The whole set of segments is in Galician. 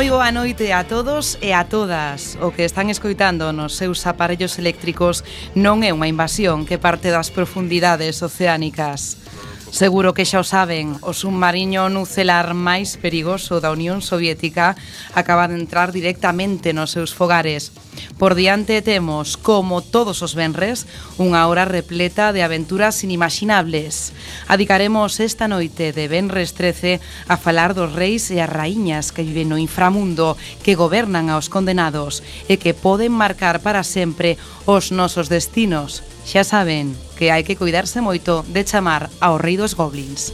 Moi boa noite a todos e a todas. O que están escoitando nos seus aparellos eléctricos non é unha invasión que parte das profundidades oceánicas. Seguro que xa o saben, o submarino nucelar máis perigoso da Unión Soviética acaba de entrar directamente nos seus fogares. Por diante temos, como todos os venres, unha hora repleta de aventuras inimaginables. Adicaremos esta noite de Benres 13 a falar dos reis e as raíñas que viven no inframundo, que gobernan aos condenados e que poden marcar para sempre os nosos destinos. Xa saben que hai que cuidarse moito de chamar aos ruidos goblins.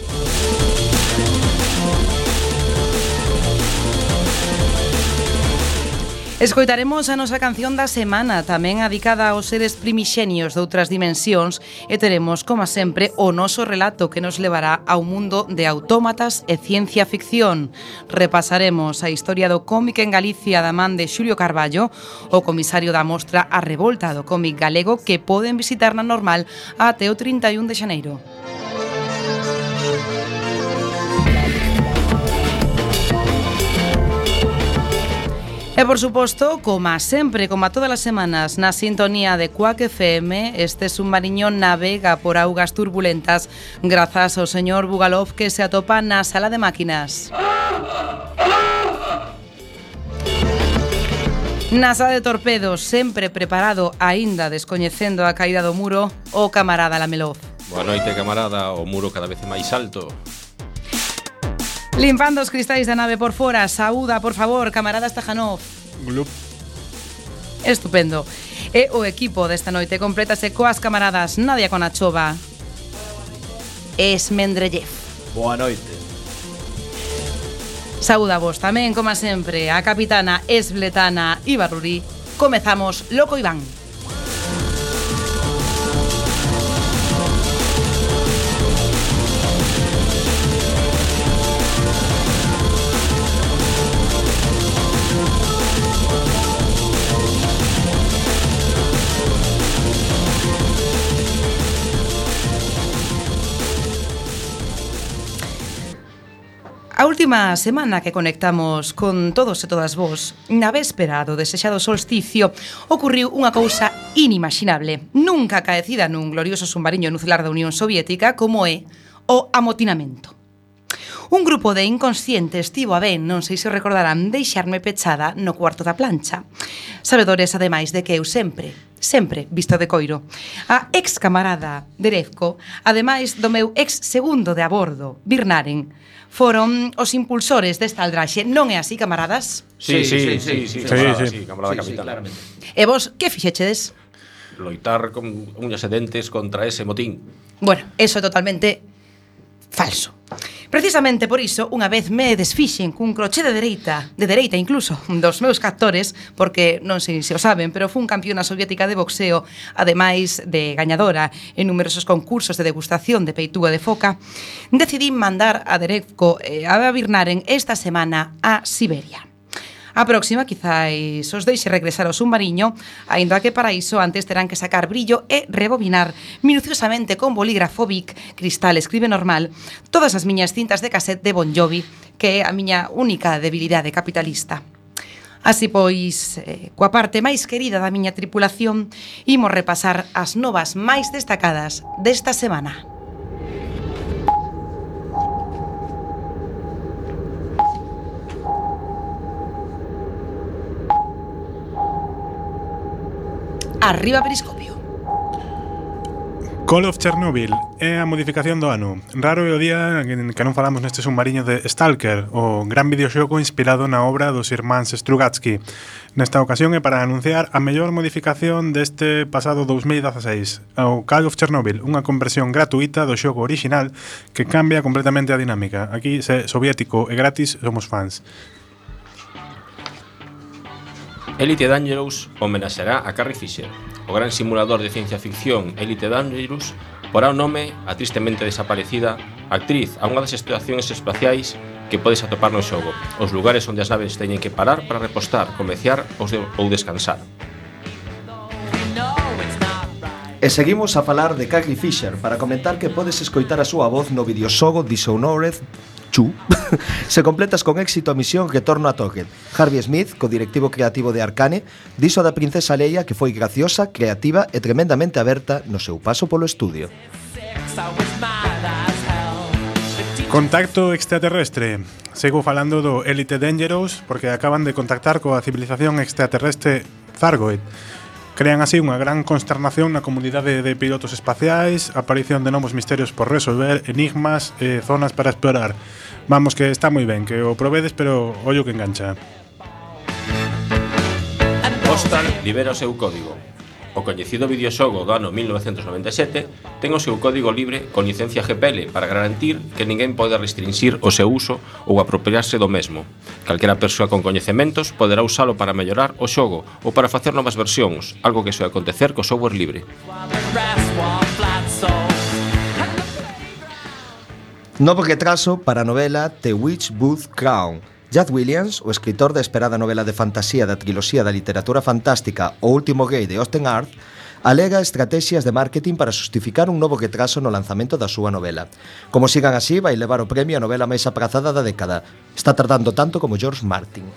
Escoitaremos a nosa canción da semana, tamén adicada aos seres primixenios de outras dimensións, e teremos, como sempre, o noso relato que nos levará ao mundo de autómatas e ciencia ficción. Repasaremos a historia do cómic en Galicia da man de Xulio Carballo, o comisario da mostra A Revolta do cómic galego que poden visitar na normal até o 31 de xaneiro. E por suposto, como sempre, como a todas as semanas, na sintonía de Cuac FM, este submarino navega por augas turbulentas grazas ao señor Bugalov que se atopa na sala de máquinas. NASA de torpedos, sempre preparado, aínda descoñecendo a caída do muro, o camarada Lamelov. Boa noite, camarada. O muro cada vez é máis alto. Limpando os cristais da nave por fora, saúda, por favor, camaradas Tajanov. Glup. Estupendo. E o equipo desta noite complétase coas camaradas Nadia Conachova. Esmendrellev. Boa noite. Saúda vos tamén, como sempre, a capitana Esbletana Ibarruri. Comezamos Loco Iván. A última semana que conectamos con todos e todas vós, na véspera do desexado solsticio, ocurriu unha cousa inimaginable, nunca caecida nun glorioso submarino nuclear da Unión Soviética como é o amotinamento. Un grupo de inconscientes tivo a ben, non sei se recordarán, deixarme pechada no cuarto da plancha. Sabedores, ademais, de que eu sempre, sempre vista de coiro. A ex camarada Derezco, ademais do meu ex segundo de a bordo, Birnaren, foron os impulsores desta aldraxe. Non é así, camaradas? Sí, sí, sí, sí, sí, sí, sí, camarada, sí, sí, camarada sí, capitán. Sí, claramente. E vos, que fixechedes? Loitar con uñas e dentes contra ese motín. Bueno, eso é totalmente falso. Precisamente por iso, unha vez me desfixen cun croché de dereita, de dereita incluso, dos meus captores, porque non sei se o saben, pero fun campeona soviética de boxeo, ademais de gañadora en numerosos concursos de degustación de peitúa de foca, decidí mandar a Derevko eh, a Birnaren esta semana a Siberia. A próxima quizáis os deixe regresar ao submarino, aínda que para iso antes terán que sacar brillo e rebobinar minuciosamente con bolígrafo Bic, cristal escribe normal, todas as miñas cintas de cassette de Bon Jovi, que é a miña única debilidade capitalista. Así pois, eh, coa parte máis querida da miña tripulación, imos repasar as novas máis destacadas desta semana. Arriba Periscopio. Call of Chernobyl é a modificación do ano. Raro é o día en que non falamos neste submarino de Stalker, o gran videoxogo inspirado na obra dos irmáns Strugatsky. Nesta ocasión é para anunciar a mellor modificación deste pasado 2016, o Call of Chernobyl, unha conversión gratuita do xogo orixinal que cambia completamente a dinámica. Aquí, se soviético e gratis, somos fans. Elite Dangerous homenaxará a Carrie Fisher. O gran simulador de ciencia ficción Elite Dangerous porá o nome a tristemente desaparecida actriz a unha das estacións espaciais que podes atopar no xogo, os lugares onde as naves teñen que parar para repostar, comeciar ou descansar. E seguimos a falar de Carrie Fisher para comentar que podes escoitar a súa voz no videoxogo Dishonored Chu, se completas con éxito a misión que torna a Token. Harvey Smith, co directivo creativo de Arcane, Diso da princesa Leia que foi graciosa, creativa e tremendamente aberta no seu paso polo estudio. Contacto extraterrestre. Sigo falando do Elite Dangerous porque acaban de contactar coa civilización extraterrestre Zargoid. Crean así unha gran consternación na comunidade de pilotos espaciais, aparición de novos misterios por resolver, enigmas e eh, zonas para explorar. Vamos que está moi ben, que o provedes, pero ollo que engancha. Postal libera o seu código. O coñecido videoxogo do ano 1997 ten o seu código libre con licencia GPL para garantir que ninguén pode restringir o seu uso ou apropiarse do mesmo. Calquera persoa con coñecementos poderá usalo para mellorar o xogo ou para facer novas versións, algo que soe acontecer co software libre. Novo retraso para a novela The Witch Booth Crown, Jad Williams, o escritor da esperada novela de fantasía da triloxía da literatura fantástica O último gay de Austen Art, alega estrategias de marketing para justificar un novo retraso no lanzamento da súa novela. Como sigan así, vai levar o premio a novela máis aprazada da década. Está tardando tanto como George Martin.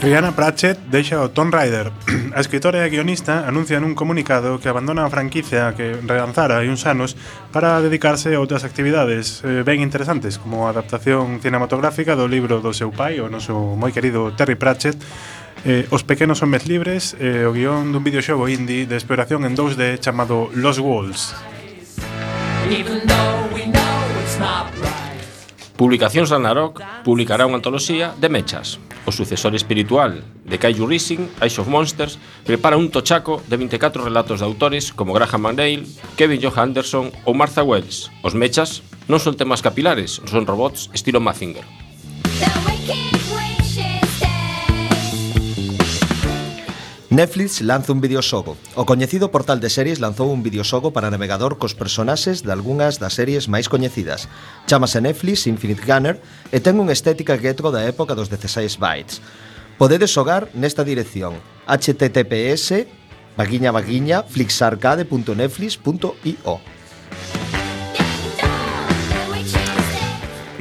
Rihanna Pratchett deixa o Tomb Raider. A escritora e a guionista anuncia nun comunicado que abandona a franquicia que relanzara hai uns anos para dedicarse a outras actividades eh, ben interesantes, como a adaptación cinematográfica do libro do seu pai, o noso moi querido Terry Pratchett, eh, Os pequenos homes libres, eh, o guión dun videoxogo indie de exploración en 2D chamado Los Walls. Even though we know it's not Publicacións da Narok publicará unha antoloxía de mechas. O sucesor espiritual de Kaiju Rising, Ice of Monsters, prepara un tochaco de 24 relatos de autores como Graham McNeil, Kevin Joh Anderson ou Martha Wells. Os mechas non son temas capilares, son robots estilo Mazinger. Netflix lanza un videoxogo. O coñecido portal de series lanzou un videoxogo para navegador cos personaxes de algunhas das series máis coñecidas. Chámase Netflix Infinite Gunner e ten unha estética retro da época dos 16 bytes. Podedes xogar nesta dirección https baguiña baguiña flixarcade.netflix.io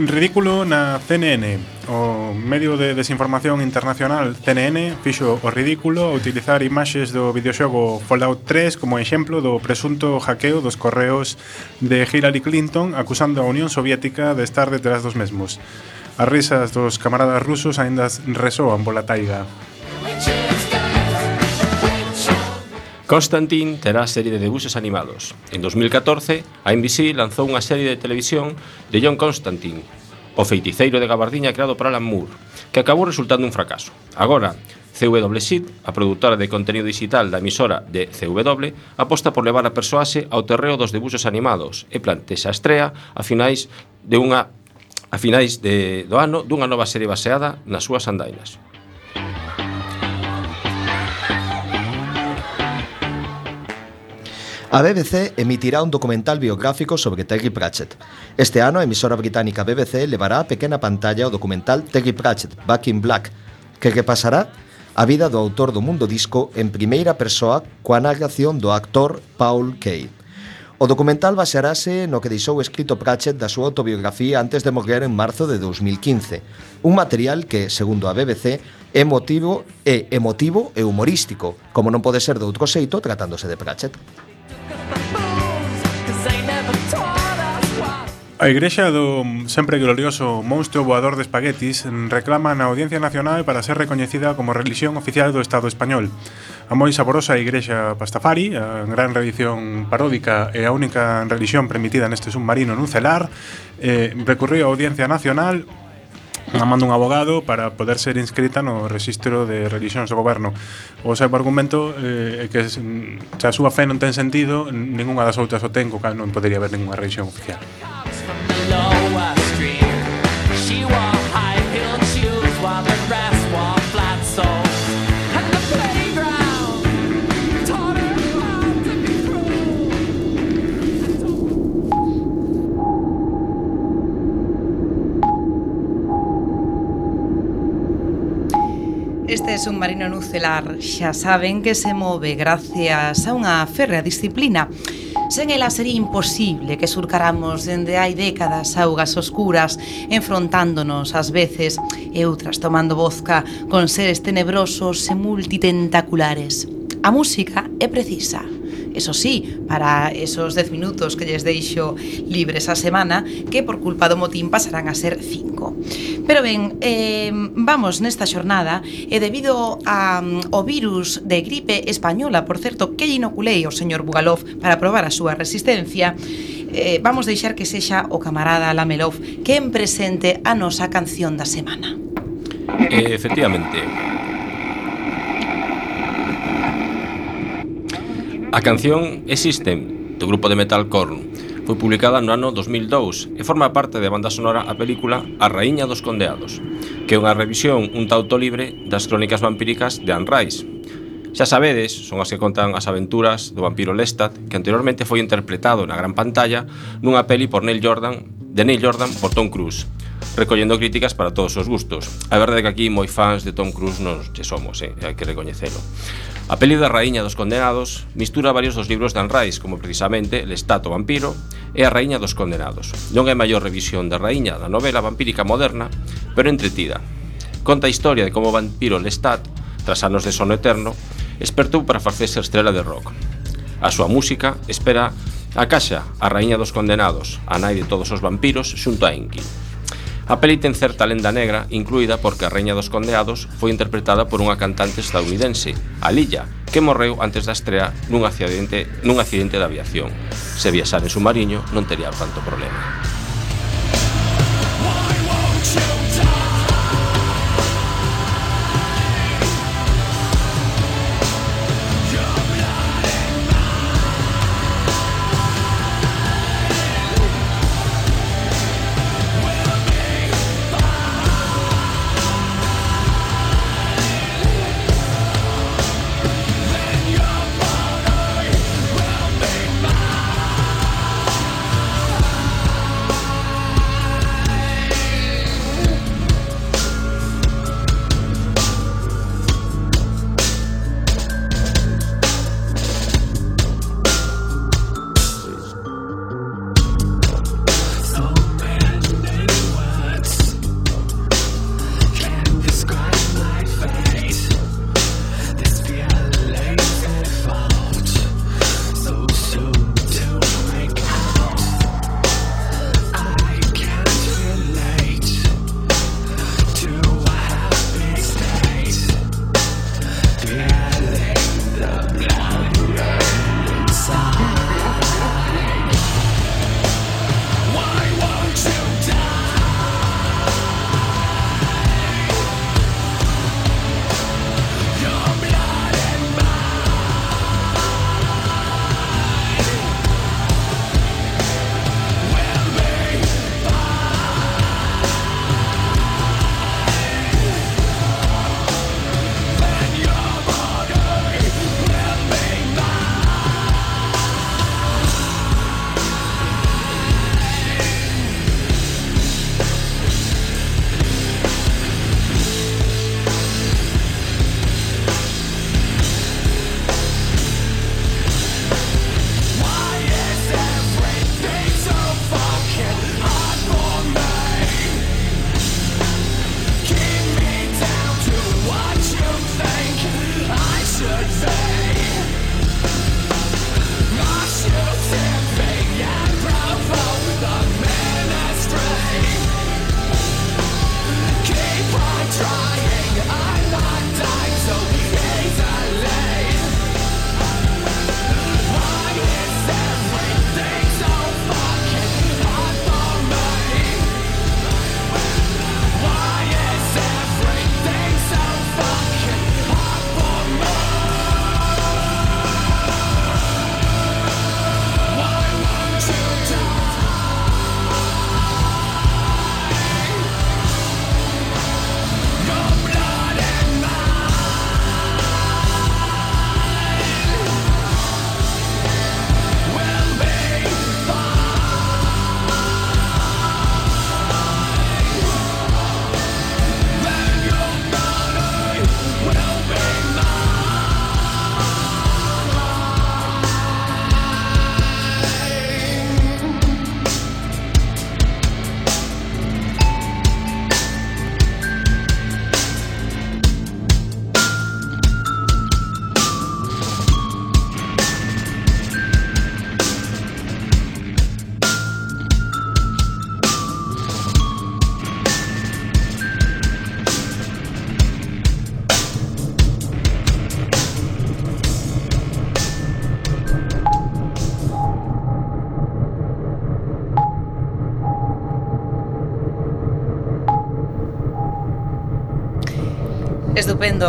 ridículo na CNN. O medio de desinformación internacional CNN fixo o ridículo ao utilizar imaxes do videoxogo Fallout 3 como exemplo do presunto hackeo dos correos de Hillary Clinton acusando a Unión Soviética de estar detrás dos mesmos. As risas dos camaradas rusos aínda resoan pola taiga. Constantine terá serie de debuxos animados. En 2014, a NBC lanzou unha serie de televisión de John Constantine, o feiticeiro de Gabardiña creado por Alan Moore, que acabou resultando un fracaso. Agora, CW Seed, a produtora de contenido digital da emisora de CW, aposta por levar a persoaxe ao terreo dos debuxos animados e plantexa a estrea a finais de unha a finais de, do ano dunha nova serie baseada nas súas andainas. A BBC emitirá un documental biográfico sobre Terry Pratchett. Este ano, a emisora británica BBC levará a pequena pantalla o documental Terry Pratchett, Back in Black, que repasará a vida do autor do mundo disco en primeira persoa coa narración do actor Paul Kay. O documental basearase no que deixou escrito Pratchett da súa autobiografía antes de morrer en marzo de 2015, un material que, segundo a BBC, é motivo, é emotivo e humorístico, como non pode ser de outro xeito tratándose de Pratchett. A Igrexa do sempre glorioso monstro voador de espaguetis reclama na Audiencia Nacional para ser recoñecida como religión oficial do Estado español. A moi saborosa Igrexa Pastafari, a gran religión paródica e a única religión permitida neste submarino nun celar, eh, recurriu á Audiencia Nacional amando un abogado para poder ser inscrita no Registro de Religións do Goberno. O seu argumento eh, é eh, que se a súa fe non ten sentido, ningunha das outras o ten, co cal non podería haber ningunha religión oficial. She wore high-heeled shoes while the Este submarino nucelar xa saben que se move gracias a unha férrea disciplina. Sen ela sería imposible que surcaramos dende hai décadas augas oscuras, enfrontándonos ás veces e outras tomando vodka con seres tenebrosos e multitentaculares. A música é precisa eso sí, para esos 10 minutos que lles deixo libres a semana, que por culpa do motín pasarán a ser 5. Pero ben, eh, vamos nesta xornada e debido a, mm, um, ao virus de gripe española, por certo, que inoculei ao señor Bugalov para probar a súa resistencia, eh, vamos deixar que sexa o camarada Lamelov quen presente a nosa canción da semana. Eh, efectivamente, A canción Existen, do grupo de metal Korn, foi publicada no ano 2002 e forma parte da banda sonora a película A Raíña dos Condeados, que é unha revisión un tauto libre das crónicas vampíricas de Anne Rice. Xa sabedes, son as que contan as aventuras do vampiro Lestat, que anteriormente foi interpretado na gran pantalla nunha peli por Neil Jordan, de Neil Jordan por Tom Cruise, recollendo críticas para todos os gustos. A verdade é que aquí moi fans de Tom Cruise nos che somos, eh? hai que recoñecelo. A peli da Raíña dos Condenados mistura varios dos libros de Anrais, como precisamente L'Estato Vampiro e A Raíña dos Condenados. Non é maior revisión da Raíña da novela vampírica moderna, pero entretida. Conta a historia de como o vampiro Lestat, tras anos de sono eterno, espertou para facerse estrela de rock. A súa música espera a Caixa, a Raíña dos Condenados, a nai de todos os vampiros, xunto a Enki. A peli ten certa lenda negra incluída porque a Reña dos Condeados foi interpretada por unha cantante estadounidense, Alilla, que morreu antes da estrea nun accidente, nun accidente de aviación. Se viaxar en submarino non tería tanto problema.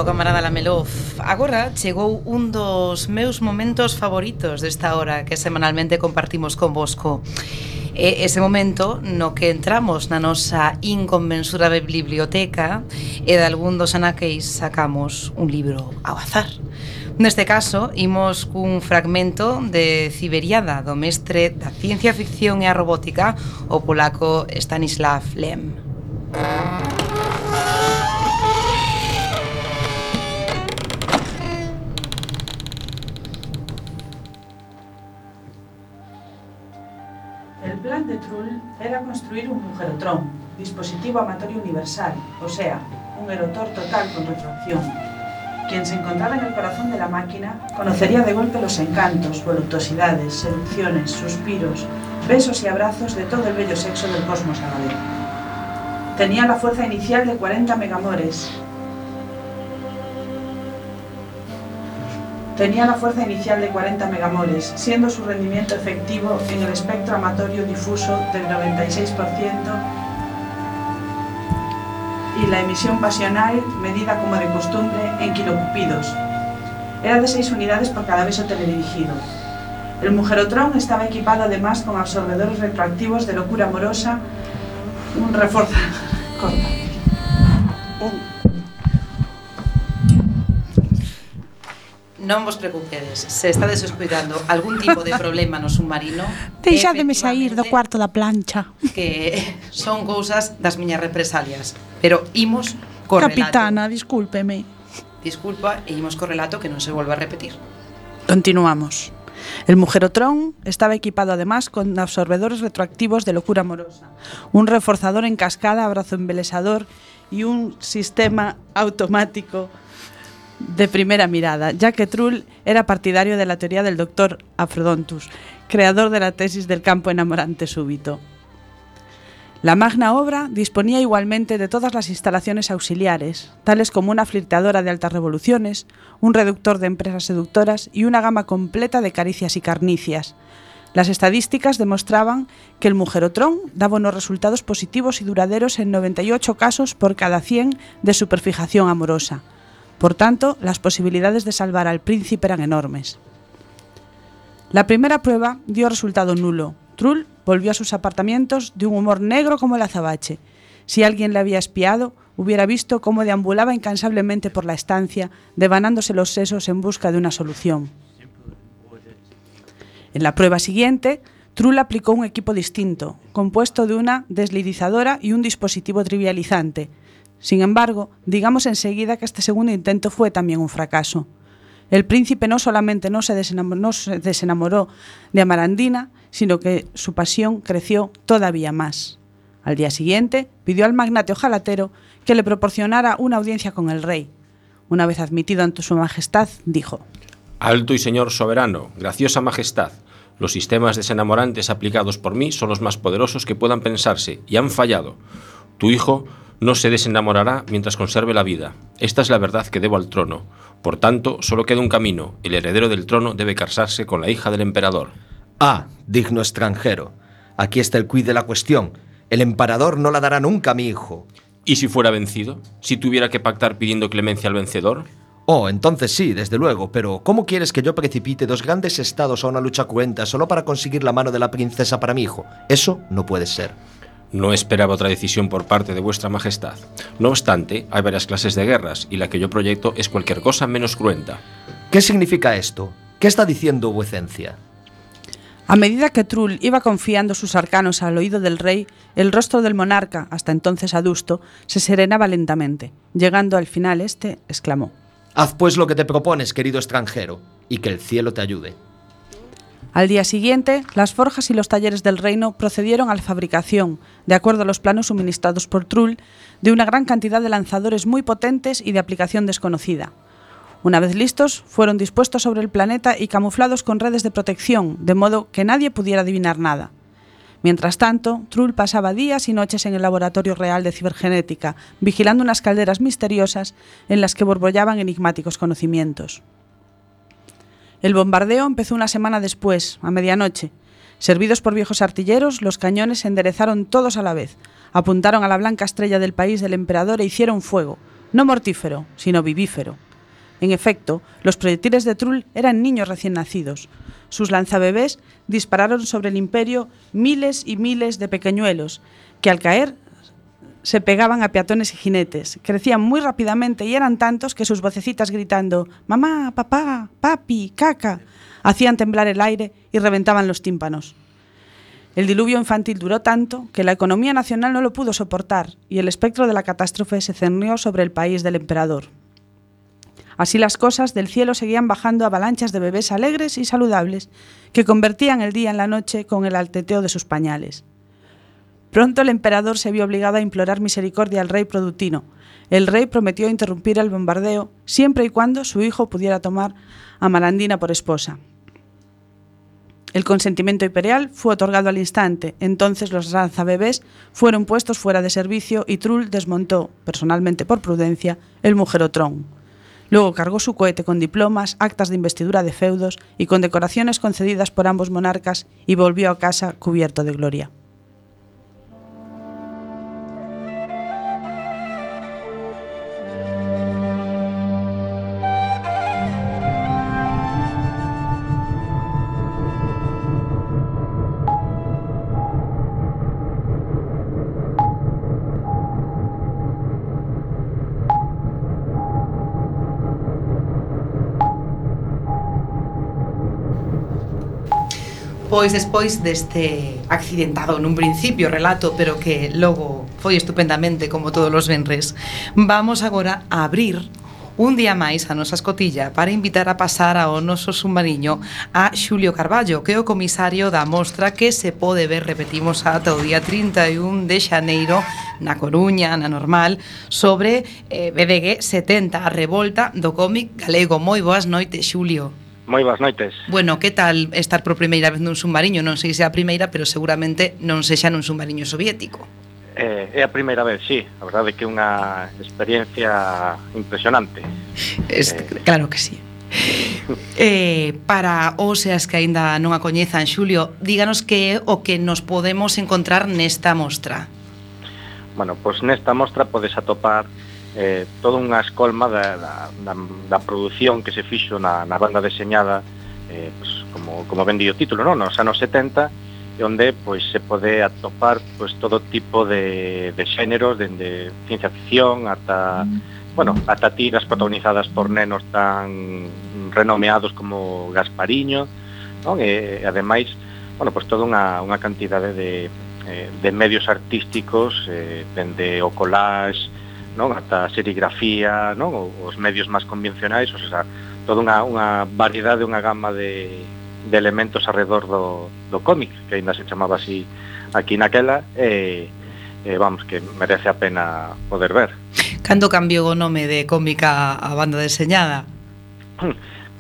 camarada Lamelov. Agora chegou un dos meus momentos favoritos desta hora que semanalmente compartimos con Bosco. E ese momento no que entramos na nosa inconmensurable biblioteca e de algún dos anaqueis sacamos un libro ao azar. Neste caso, imos cun fragmento de Ciberiada do mestre da ciencia ficción e a robótica, o polaco Stanislav Lem. Construir un mujerotrón, dispositivo amatorio universal, o sea, un erotor total con retroacción. Quien se encontrara en el corazón de la máquina conocería de golpe los encantos, voluptuosidades, seducciones, suspiros, besos y abrazos de todo el bello sexo del cosmos a la vez. Tenía la fuerza inicial de 40 megamores. Tenía la fuerza inicial de 40 megamores, siendo su rendimiento efectivo en el espectro amatorio difuso del 96% y la emisión pasional, medida como de costumbre, en kilocupidos. Era de 6 unidades por cada beso teledirigido. El mujerotrón estaba equipado además con absorbedores retroactivos de locura amorosa, un refuerzo... Corta. Non vos preocupedes, se estades escuidando algún tipo de problema no submarino... Deixademe sair do cuarto da plancha. Que son cousas das miñas represalias, pero imos co relato. Capitana, discúlpeme. Disculpa e imos co relato que non se volva a repetir. Continuamos. El mujerotrón estaba equipado además con absorbedores retroactivos de locura amorosa, un reforzador en cascada, abrazo embelesador y un sistema automático de primera mirada, ya que Trull era partidario de la teoría del doctor Afrodontus, creador de la tesis del campo enamorante súbito. La magna obra disponía igualmente de todas las instalaciones auxiliares, tales como una flirteadora de altas revoluciones, un reductor de empresas seductoras y una gama completa de caricias y carnicias. Las estadísticas demostraban que el mujerotrón daba unos resultados positivos y duraderos en 98 casos por cada 100 de superfijación amorosa. Por tanto, las posibilidades de salvar al príncipe eran enormes. La primera prueba dio resultado nulo. Trull volvió a sus apartamentos de un humor negro como el azabache. Si alguien le había espiado, hubiera visto cómo deambulaba incansablemente por la estancia, devanándose los sesos en busca de una solución. En la prueba siguiente, Trull aplicó un equipo distinto, compuesto de una deslizadora y un dispositivo trivializante. Sin embargo, digamos enseguida que este segundo intento fue también un fracaso. El príncipe no solamente no se, desenamoró, de Amarandina, sino que su pasión creció todavía más. Al día siguiente, pidió al magnate ojalatero que le proporcionara una audiencia con el rey. Una vez admitido ante su majestad, dijo: Alto y señor soberano, graciosa majestad, los sistemas desenamorantes aplicados por mí son los más poderosos que puedan pensarse y han fallado. Tu hijo no se desenamorará mientras conserve la vida. Esta es la verdad que debo al trono. Por tanto, solo queda un camino. El heredero del trono debe casarse con la hija del emperador. Ah, digno extranjero. Aquí está el quid de la cuestión. El emperador no la dará nunca a mi hijo. ¿Y si fuera vencido? ¿Si tuviera que pactar pidiendo clemencia al vencedor? Oh, entonces sí, desde luego, pero ¿cómo quieres que yo precipite dos grandes estados a una lucha cruenta solo para conseguir la mano de la princesa para mi hijo? Eso no puede ser. No esperaba otra decisión por parte de vuestra majestad. No obstante, hay varias clases de guerras y la que yo proyecto es cualquier cosa menos cruenta. ¿Qué significa esto? ¿Qué está diciendo vuecencia? A medida que Trull iba confiando sus arcanos al oído del rey, el rostro del monarca, hasta entonces adusto, se serenaba lentamente. Llegando al final, este exclamó: Haz pues lo que te propones, querido extranjero, y que el cielo te ayude. Al día siguiente, las forjas y los talleres del reino procedieron a la fabricación, de acuerdo a los planos suministrados por Trull, de una gran cantidad de lanzadores muy potentes y de aplicación desconocida. Una vez listos, fueron dispuestos sobre el planeta y camuflados con redes de protección, de modo que nadie pudiera adivinar nada. Mientras tanto, Trull pasaba días y noches en el laboratorio real de cibergenética, vigilando unas calderas misteriosas en las que borbollaban enigmáticos conocimientos. El bombardeo empezó una semana después, a medianoche. Servidos por viejos artilleros, los cañones se enderezaron todos a la vez, apuntaron a la blanca estrella del país del emperador e hicieron fuego, no mortífero, sino vivífero. En efecto, los proyectiles de Trull eran niños recién nacidos. Sus lanzabebés dispararon sobre el imperio miles y miles de pequeñuelos, que al caer se pegaban a peatones y jinetes. Crecían muy rápidamente y eran tantos que sus vocecitas gritando Mamá, papá, papi, caca, hacían temblar el aire y reventaban los tímpanos. El diluvio infantil duró tanto que la economía nacional no lo pudo soportar y el espectro de la catástrofe se cernió sobre el país del emperador. Así las cosas, del cielo seguían bajando avalanchas de bebés alegres y saludables que convertían el día en la noche con el alteteo de sus pañales. Pronto el emperador se vio obligado a implorar misericordia al rey Produtino. El rey prometió interrumpir el bombardeo siempre y cuando su hijo pudiera tomar a Marandina por esposa. El consentimiento imperial fue otorgado al instante, entonces los lanzabebés fueron puestos fuera de servicio y Trull desmontó, personalmente por prudencia, el mujerotrón. Luego cargó su cohete con diplomas, actas de investidura de feudos y con decoraciones concedidas por ambos monarcas y volvió a casa cubierto de gloria. pois despois deste accidentado nun principio relato, pero que logo foi estupendamente como todos os venres, vamos agora a abrir un día máis a nosa escotilla para invitar a pasar ao noso submarino a Xulio Carballo, que é o comisario da mostra que se pode ver, repetimos, ata o día 31 de xaneiro na Coruña, na normal, sobre eh, BDG 70, a revolta do cómic galego. Moi boas noites, Xulio. Moi boas noites. Bueno, que tal estar por primeira vez nun submarino? Non sei se é a primeira, pero seguramente non sexa nun submarino soviético. Eh, é a primeira vez, sí. A verdade é que é unha experiencia impresionante. Es, eh, claro que sí. Eh, para os e as que aínda non a coñezan, Xulio, díganos que é o que nos podemos encontrar nesta mostra. Bueno, pois nesta mostra podes atopar eh, toda unha escolma da, da, da, da produción que se fixo na, na banda deseñada eh, pues, como, como vendi o título non? nos anos 70 onde pois se pode atopar pois todo tipo de, de xéneros dende ciencia ficción ata mm. bueno, ata tiras protagonizadas por nenos tan renomeados como Gaspariño non? e ademais bueno, pois toda unha, unha cantidade de, eh, de medios artísticos eh, dende o collage non? Ata serigrafía, non? Os medios máis convencionais, ou sea, toda unha, unha variedade, unha gama de, de elementos alrededor do, do cómic, que ainda se chamaba así aquí naquela, e, e vamos, que merece a pena poder ver. Cando cambiou o nome de cómica a banda deseñada?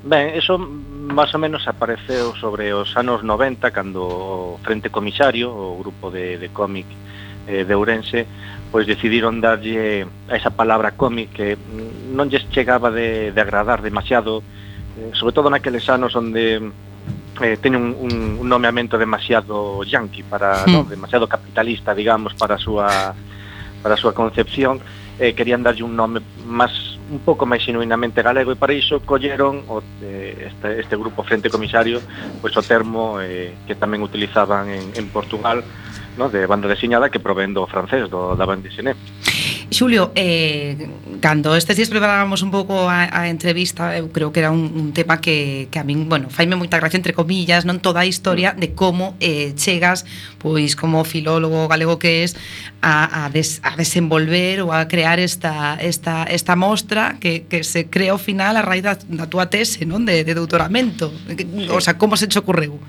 Ben, eso máis ou menos apareceu sobre os anos 90 cando o Frente Comisario, o grupo de, de cómic eh, de Ourense, pois decidiron darlle a esa palabra cómic que non lles chegaba de, de agradar demasiado, eh, sobre todo naqueles anos onde eh, teñen un, un, un nomeamento demasiado yankee para hmm. sí. no, demasiado capitalista, digamos, para a súa para a súa concepción, eh, querían darlle un nome máis un pouco máis genuinamente galego e para iso colleron o, eh, este, este grupo Frente Comisario pois o termo eh, que tamén utilizaban en, en Portugal no? de banda deseñada que provén do francés, do, da banda deseñada. Xulio, eh, cando estes días preparábamos un pouco a, a entrevista, eu creo que era un, un tema que, que a min, bueno, faime moita gracia entre comillas, non toda a historia mm. de como eh, chegas, pois como filólogo galego que es, a, a, des, a desenvolver ou a crear esta, esta, esta mostra que, que se crea ao final a raíz da, da túa tese, non? De, de doutoramento. O sea, como se te ocorreu?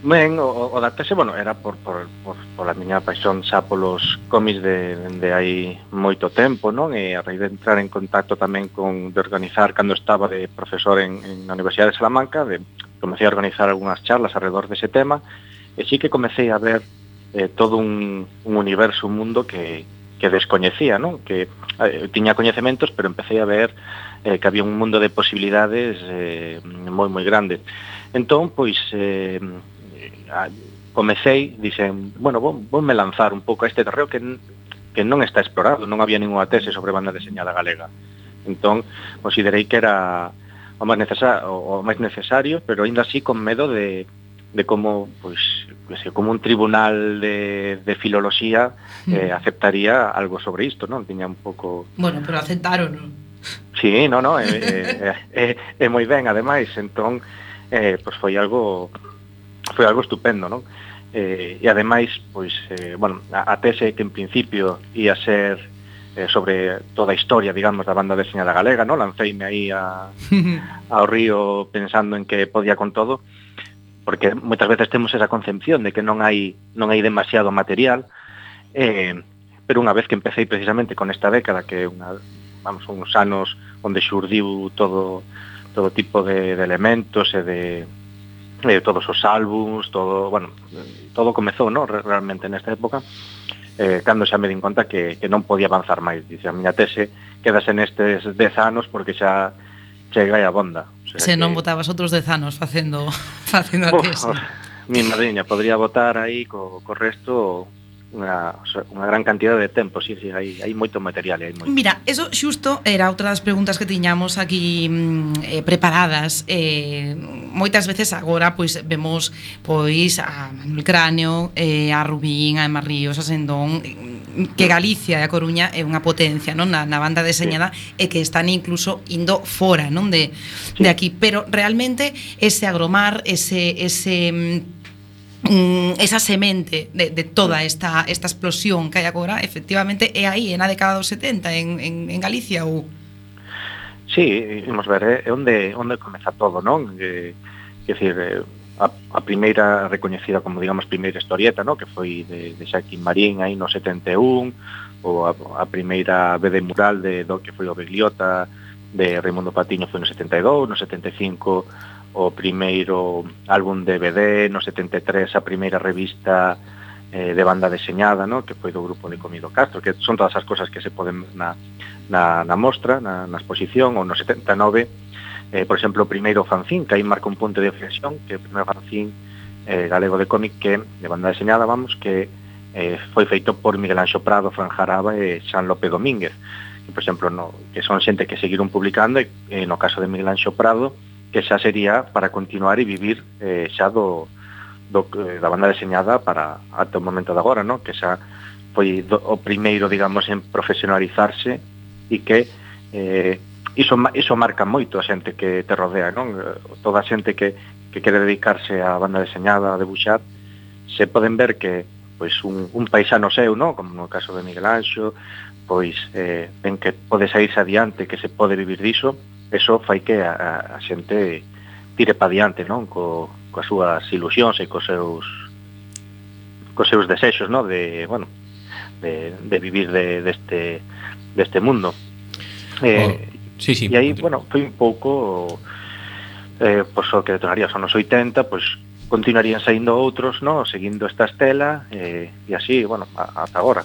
Ben, o, o da tese, bueno, era por, por, por, por a miña paixón xa polos cómics de, de hai moito tempo, non? E a raíz de entrar en contacto tamén con de organizar cando estaba de profesor en, en a Universidade de Salamanca, de, comecei a organizar algunhas charlas alrededor dese tema, e sí que comecei a ver eh, todo un, un universo, un mundo que, que descoñecía, non? Que eh, tiña coñecementos, pero empecé a ver eh, que había un mundo de posibilidades eh, moi moi grande. Entón, pois, eh, comecei, dixen, bueno, vonme lanzar un pouco a este terreo que que non está explorado, non había ninguna tese sobre banda deseñada galega. Entón, considerei que era o máis necesario, o máis necesario, pero aínda así con medo de de como pois pues, sei, como un tribunal de, de filoloxía hmm. eh, aceptaría algo sobre isto, non? Tiña un pouco Bueno, pero aceptaron. non? Sí, no, no, é, é, é, é moi ben, ademais, entón eh, pois pues foi algo foi algo estupendo, non? Eh, e ademais, pois, eh, bueno, a, a tese que en principio ia ser eh, sobre toda a historia, digamos, da banda deseñada galega, non? Lanceime aí a, ao río pensando en que podía con todo, porque moitas veces temos esa concepción de que non hai non hai demasiado material, eh, pero unha vez que empecéi precisamente con esta década que é unha vamos uns anos onde xurdiu todo todo tipo de, de elementos e de eh, todos os álbums, todo, bueno, todo comezou, no, realmente nesta época, eh, cando xa me din conta que, que non podía avanzar máis. Dice, a miña tese quedase nestes 10 anos porque xa chega a bonda. O sea, Se que... non votabas outros 10 anos facendo, facendo a tese. Mi madriña podría votar aí co, co resto unha, unha gran cantidad de tempo, sí, sí, hai, hai moito material. Hai moito. Mira, eso xusto era outra das preguntas que tiñamos aquí mm, eh, preparadas. Eh, moitas veces agora pois vemos pois a Manuel Cráneo, eh, a Rubín, a Emma Ríos, a Sendón, eh, que Galicia e a Coruña é unha potencia, non? Na, na banda deseñada sí. e que están incluso indo fora, non? De, sí. de aquí, pero realmente ese agromar, ese ese mm, mm, esa semente de, de toda esta, esta explosión que hai agora, efectivamente, é aí, na década dos 70, en, en, en Galicia ou... Sí, vamos ver, eh, é eh, onde, onde comeza todo, non? Eh, que decir, eh, a, a primeira recoñecida como, digamos, primeira historieta, non? Que foi de, de Xaquín Marín aí no 71, ou a, a primeira B de mural de do que foi o Begliota, de Raimundo Patiño foi no 72, no 75 o primeiro álbum de BD no 73 a primeira revista eh, de banda deseñada no? que foi do grupo Nicomido Castro que son todas as cosas que se poden na, na, na mostra, na, na exposición ou no 79 eh, por exemplo o primeiro fanzín que aí marca un punto de inflexión que é o primeiro fanzín eh, galego de cómic que de banda deseñada vamos que eh, foi feito por Miguel Anxo Prado, Fran Jaraba e Xan López Domínguez que, por exemplo, no, que son xente que seguiron publicando e, e no caso de Miguel Anxo Prado que xa sería para continuar e vivir eh, xa do, do, eh, da banda deseñada para até o momento de agora, no? que xa foi do, o primeiro, digamos, en profesionalizarse e que eh, iso, iso marca moito a xente que te rodea, non? Toda a xente que, que quere dedicarse á banda deseñada, a debuxar, se poden ver que pois un, un paisano seu, no? como no caso de Miguel Anxo, pois eh, ven que pode saírse adiante, que se pode vivir diso, eso fai que a, a xente tire pa diante, non? Co, coas súas ilusións e cos seus cos seus desexos, non? De, bueno, de, de vivir de, deste, deste mundo. Eh, oh, sí, sí, e aí, bueno, foi un pouco eh, pois o que detonaría os anos 80, pois continuarían saindo outros, non? Seguindo esta estela eh, e así, bueno, a, ata agora.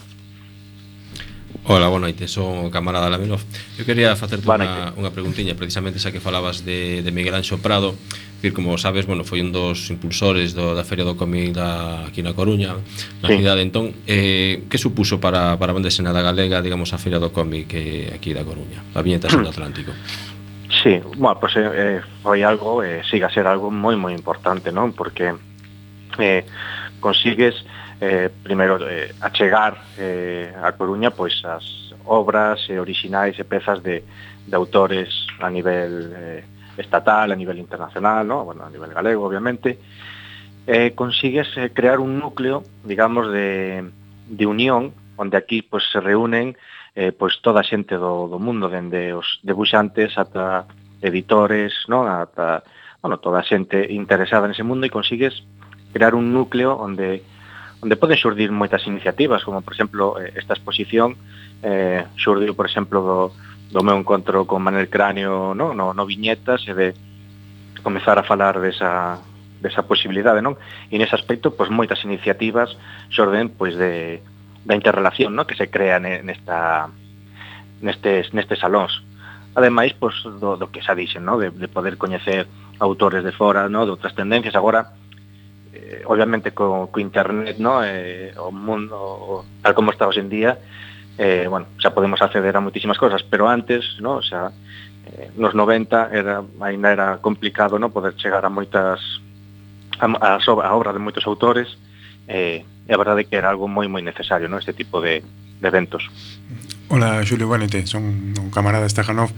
Hola, boa noite, son o camarada Laminov Eu quería facerte unha, unha preguntiña Precisamente xa que falabas de, de Miguel Anxo Prado decir, Como sabes, bueno, foi un dos impulsores do, da Feria do Cómic da, aquí na Coruña Na sí. cidade, entón eh, Que supuso para, para a banda escena galega Digamos, a Feria do Cómic eh, aquí da Coruña A viñeta do Atlántico Sí, bueno, pues, eh, eh, foi algo, eh, siga ser algo moi moi importante, non? Porque eh, consigues eh, primeiro eh, achegar eh, a Coruña pois as obras eh, orixinais e pezas de, de autores a nivel eh, estatal, a nivel internacional, no? bueno, a nivel galego obviamente, eh, consigues eh, crear un núcleo, digamos, de, de unión onde aquí pois se reúnen eh, pois toda a xente do, do mundo, dende os debuxantes ata editores, non, ata bueno, toda a xente interesada nese mundo e consigues crear un núcleo onde onde poden xurdir moitas iniciativas, como, por exemplo, eh, esta exposición eh, xurdiu, por exemplo, do, do meu encontro con Manel Cráneo no, no, no Viñetas e de comezar a falar desa, desa posibilidade, non? E nese aspecto, pois, moitas iniciativas xorden, pois, de, da interrelación no? que se crea nesta, nestes, nestes salóns. Ademais, pois, do, do que xa dixen, no? de, de poder coñecer autores de fora, no? de outras tendencias. Agora, eh, obviamente co, co internet, ¿no? Eh, o mundo o, tal como está hoxe en día, eh, bueno, xa podemos acceder a moitísimas cosas, pero antes, ¿no? O sea, eh, nos 90 era aínda era complicado, ¿no? poder chegar a moitas a, a, a obra de moitos autores, eh, e a verdade é que era algo moi moi necesario, ¿no? Este tipo de de eventos. Hola, Julio Bonete, son un camarada Stajanov.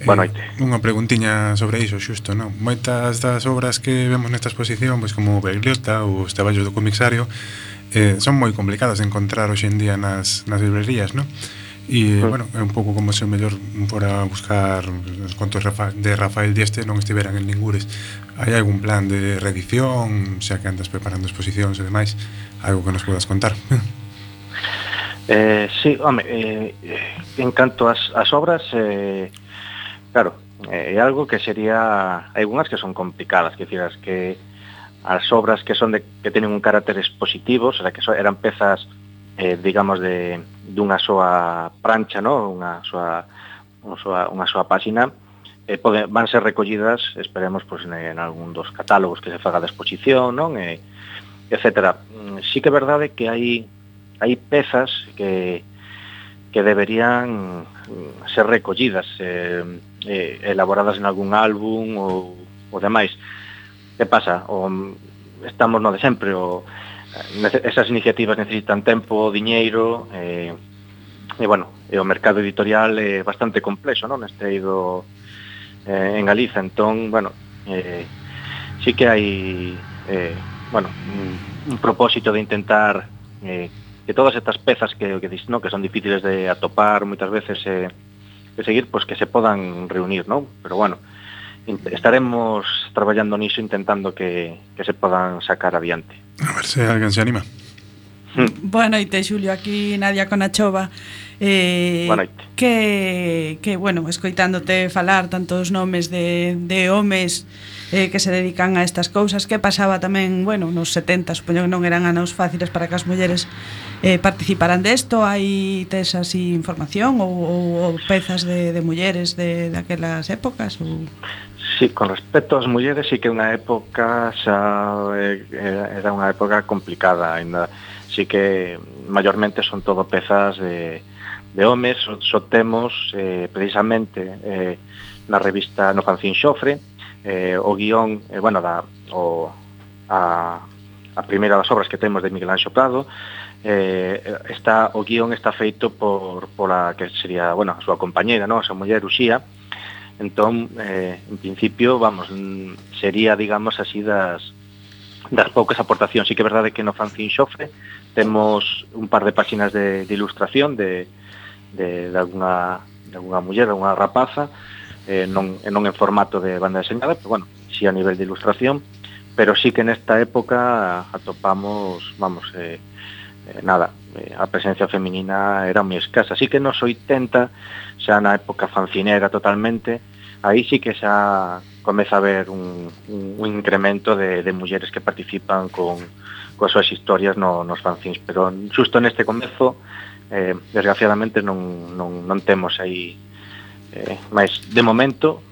Eh, Boa noite. Eh, unha preguntiña sobre iso, xusto, non? Moitas das obras que vemos nesta exposición, pois como Berlioz ou os traballos do comisario, eh, son moi complicadas de encontrar hoxe en día nas, nas librerías, non? E, mm. bueno, é un pouco como se o mellor fora buscar os contos de Rafael Dieste non estiveran en ningures. Hai algún plan de reedición, xa que andas preparando exposicións e demais, algo que nos podas contar? Eh, sí, home, eh, en canto ás, ás obras, eh, Claro, eh, é algo que sería... Hai unhas que son complicadas, que decir, as que as obras que son de, que teñen un carácter expositivo, o sea, que so, eran pezas, eh, digamos, de, dunha soa prancha, no? unha, soa, unha, soa, unha soa páxina, eh, pode, van ser recollidas, esperemos, pues, en, en algún dos catálogos que se faga de exposición, non? E, etcétera. Mm, sí que é verdade que hai, hai pezas que, que deberían mm, ser recollidas, eh, eh, elaboradas en algún álbum ou, ou demais. Que pasa? O, estamos no de sempre, o, esas iniciativas necesitan tempo, diñeiro, eh, e bueno, e o mercado editorial é bastante complexo, non? Neste ido eh, en Galiza, entón, bueno, eh, sí que hai eh, bueno, un, un propósito de intentar eh, que todas estas pezas que, que dis, no, que son difíciles de atopar moitas veces eh, que seguir, pois que se podan reunir, non? Pero bueno, estaremos traballando niso intentando que, que se podan sacar adiante. A ver se alguén se anima. Hmm. Boa noite, Xulio, aquí Nadia Conachova eh, Boa noite que, que, bueno, escoitándote falar tantos nomes de, de homes eh, que se dedican a estas cousas. Que pasaba tamén, bueno, nos 70, supoño que non eran anos fáciles para que as mulleres eh, participaran desto, hai tes así información ou, ou, ou pezas de, de mulleres de, daquelas épocas ou... Sí, con respecto ás mulleres sí que unha época xa eh, era unha época complicada, ainda sí que maiormente son todo pezas de, de homes, so, so temos eh, precisamente eh, na revista no fanzín Xofre, eh, o guión, eh, bueno, da, o, a, a primeira das obras que temos de Miguel Anxo Prado, eh, está, o guión está feito por, pola que sería, bueno, a súa compañera, ¿no? a súa muller Uxía, entón, eh, en principio, vamos, sería, digamos, así das, das poucas aportacións. Sí que é verdade que no fanzín Xofre temos un par de páxinas de, de ilustración de, de, de, alguna, de alguna muller, de alguna rapaza, eh, non, non en formato de banda deseñada, pero bueno, si sí a nivel de ilustración, pero sí que nesta época atopamos, vamos, eh, eh, nada, eh, a presencia feminina era moi escasa. Así que nos 80, xa na época fancinera totalmente, aí sí que xa comeza a haber un, un, un incremento de, de mulleres que participan con, coas súas historias no, nos fanzins, pero xusto neste comezo, eh, desgraciadamente non, non, non temos aí eh, mas de momento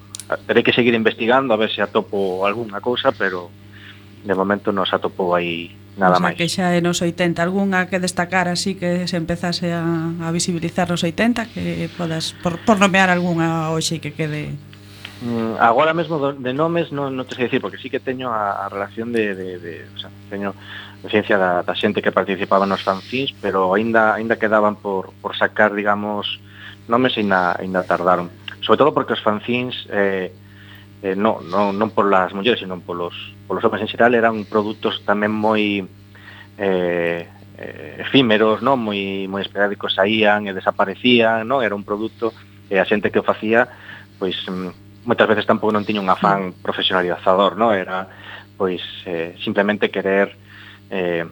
terei que seguir investigando a ver se atopo algunha cousa, pero de momento non se atopou aí nada o sea, máis. Que xa é nos 80, algunha que destacar así que se empezase a, a visibilizar nos 80, que podas por, por nomear algunha hoxe que quede mm, Agora mesmo de nomes non, non te sei dicir, porque sí que teño a, a relación de, de, de o sea, teño ciencia da, da xente que participaba nos fanzins, pero aínda aínda quedaban por, por sacar, digamos, nomes aínda, aínda tardaron. Sobre todo porque os fanzins eh, eh, non, non, non por las mulleres, sino polos, polos homens en xeral eran produtos tamén moi eh, eh efímeros, non moi moi esporádicos saían e desaparecían, non era un produto e a xente que o facía pois mm, moitas veces tampouco non tiña un afán profesionalizador, non era pois eh, simplemente querer eh,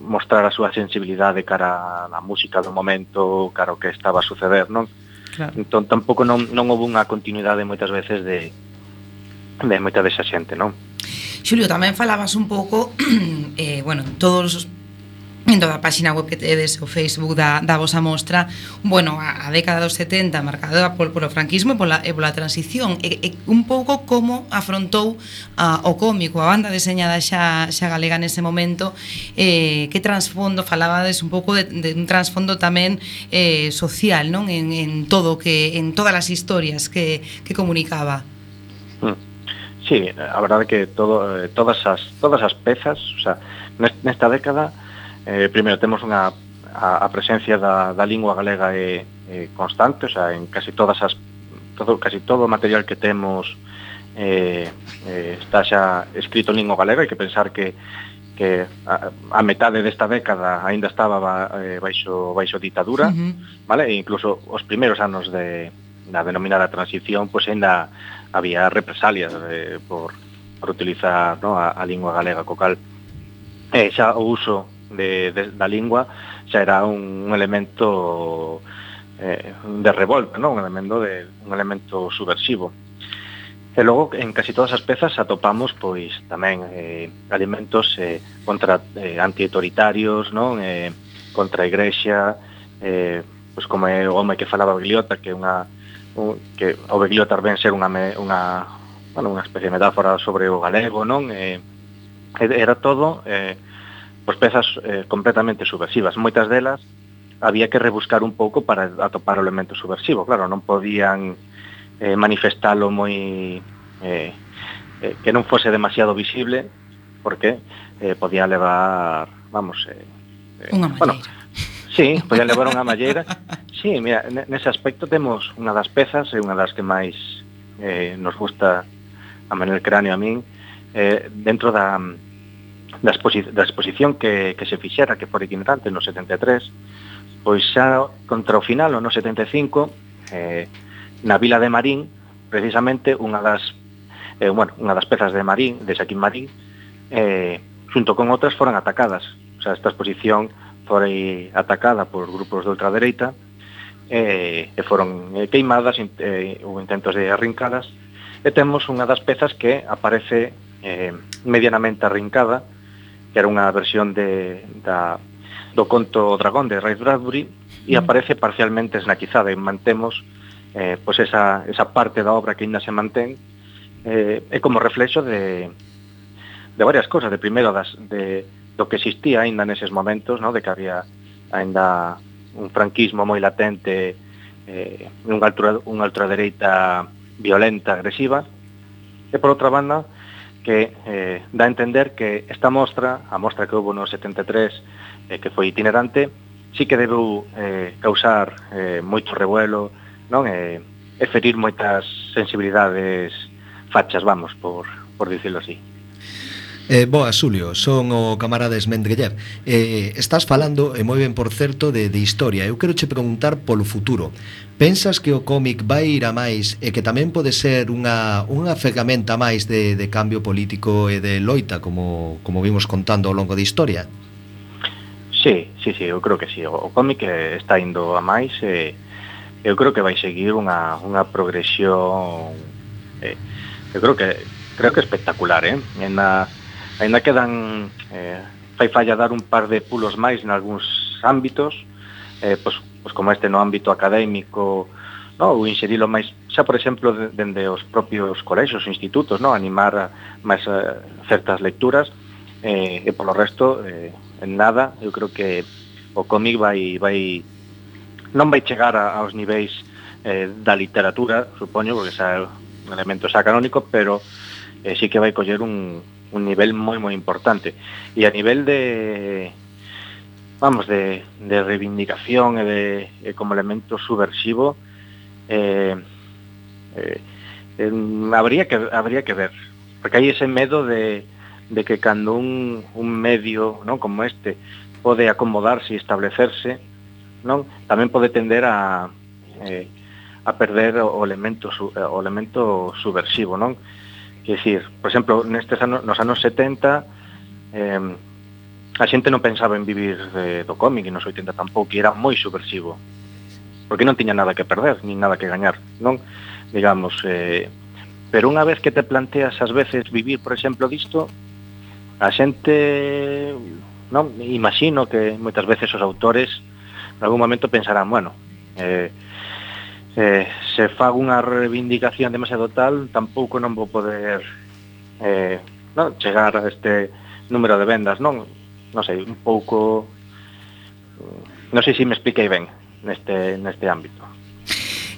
mostrar a súa sensibilidade cara á música do momento, cara o que estaba a suceder, non? Claro. Entón tampouco non, non houve unha continuidade moitas veces de, de moita desa xente, non? Xulio, tamén falabas un pouco eh, bueno, todos os en toda a páxina web que tedes o Facebook da, da vosa mostra bueno, a, a década dos 70 marcada pol, polo franquismo e pola, e pola transición e, e un pouco como afrontou a, o cómico, a banda deseñada xa, xa galega nese momento eh, que transfondo, falabades un pouco de, de un transfondo tamén eh, social, non? En, en todo que en todas as historias que, que comunicaba hmm. Sí, a verdade que todo, eh, todas as todas as pezas, o sea, nesta década eh, primeiro temos unha a, a presencia da, da lingua galega é, é constante, o sea, en casi todas as todo casi todo o material que temos eh, eh, está xa escrito en lingua galega, hai que pensar que que a, a metade desta década aínda estaba ba, eh, baixo baixo ditadura, uh -huh. vale? E incluso os primeiros anos de da denominada transición, pois aínda ainda había represalias eh, por, por utilizar no, a, a lingua galega co cal Eh, xa o uso de, de, da lingua xa era un, un elemento eh, de revolta, non? un elemento de un elemento subversivo. E logo en casi todas as pezas atopamos pois tamén eh, alimentos eh, contra eh, antiautoritarios, non? Eh, contra a igrexa, eh, pois como é o home que falaba Begliota, que é unha un, que o Begliota ven ser unha unha, bueno, unha especie de metáfora sobre o galego, non? Eh, era todo eh, pois pezas eh, completamente subversivas. Moitas delas había que rebuscar un pouco para atopar o elemento subversivo. Claro, non podían eh, manifestalo moi... Eh, eh, que non fose demasiado visible, porque eh, podía levar, vamos... Eh, eh, unha malleira. Bueno, sí, podía levar unha malleira. Sí, mira, nese aspecto temos unha das pezas, e unha das que máis eh, nos gusta a Manuel Cráneo a min, eh, dentro da, da, exposi da exposición que, que se fixera, que foi itinerante no 73, pois xa contra o final, no 75, eh, na vila de Marín, precisamente unha das eh, bueno, unha das pezas de Marín, de Xaquín Marín, eh, xunto con outras foran atacadas. O sea, esta exposición foi atacada por grupos de ultradereita eh, e foron eh, queimadas eh, ou intentos de arrincadas e temos unha das pezas que aparece eh, medianamente arrincada que era unha versión de, da, do conto Dragón de Ray Bradbury e mm. aparece parcialmente esnaquizada e mantemos eh, pois esa, esa parte da obra que ainda se mantén eh, é como reflexo de, de varias cosas, de primeiro das, de, do que existía aínda neses momentos, no? de que había aínda un franquismo moi latente, eh, unha, altura, unha ultradereita violenta, agresiva, e por outra banda, que eh, dá a entender que esta mostra, a mostra que houve no 73, eh, que foi itinerante, sí que debeu eh, causar eh, moito revuelo, non? Eh, e ferir moitas sensibilidades fachas, vamos, por, por dicirlo así. Eh, boa, Xulio, son o camarada Esmendrellev eh, Estás falando, e moi ben por certo, de, de historia. Eu quero che preguntar polo futuro. Pensas que o cómic vai ir a máis E que tamén pode ser unha, unha ferramenta máis de, de cambio político e de loita Como, como vimos contando ao longo da historia? Sí, sí, sí, eu creo que sí. O cómic eh, está indo a máis e eu creo que vai seguir unha, unha progresión eh, eu creo que creo que espectacular, eh? Na, Ainda quedan eh, fai falla dar un par de pulos máis en algúns ámbitos, eh, pois, pois como este no ámbito académico, no, ou inserilo máis, xa por exemplo, dende os propios colexos, institutos, no, animar a, máis eh, certas lecturas, eh, e polo resto, eh, en nada, eu creo que o cómic vai, vai non vai chegar a, aos niveis eh, da literatura, supoño, porque xa é un elemento xa canónico, pero eh, sí que vai coller un, un nivel moi moi importante. E a nivel de vamos de, de reivindicación e de e como elemento subversivo eh, eh, eh, habría que habría que ver porque hai ese medo de, de que cando un, un medio non como este pode acomodarse e establecerse non tamén pode tender a eh, a perder o elemento eh, o elemento subversivo, non? Quer decir, por exemplo, nestes anos, nos anos 70 eh, a xente non pensaba en vivir de, do cómic e nos 80 tampouco, e era moi subversivo porque non tiña nada que perder, nin nada que gañar, non? Digamos, eh, pero unha vez que te planteas ás veces vivir, por exemplo, disto, a xente, non? Imagino que moitas veces os autores en algún momento pensarán, bueno, eh, eh, se fago unha reivindicación demasiado tal, tampouco non vou poder eh, non, chegar a este número de vendas, non? Non sei, un pouco... Non sei se me expliquei ben neste, neste ámbito.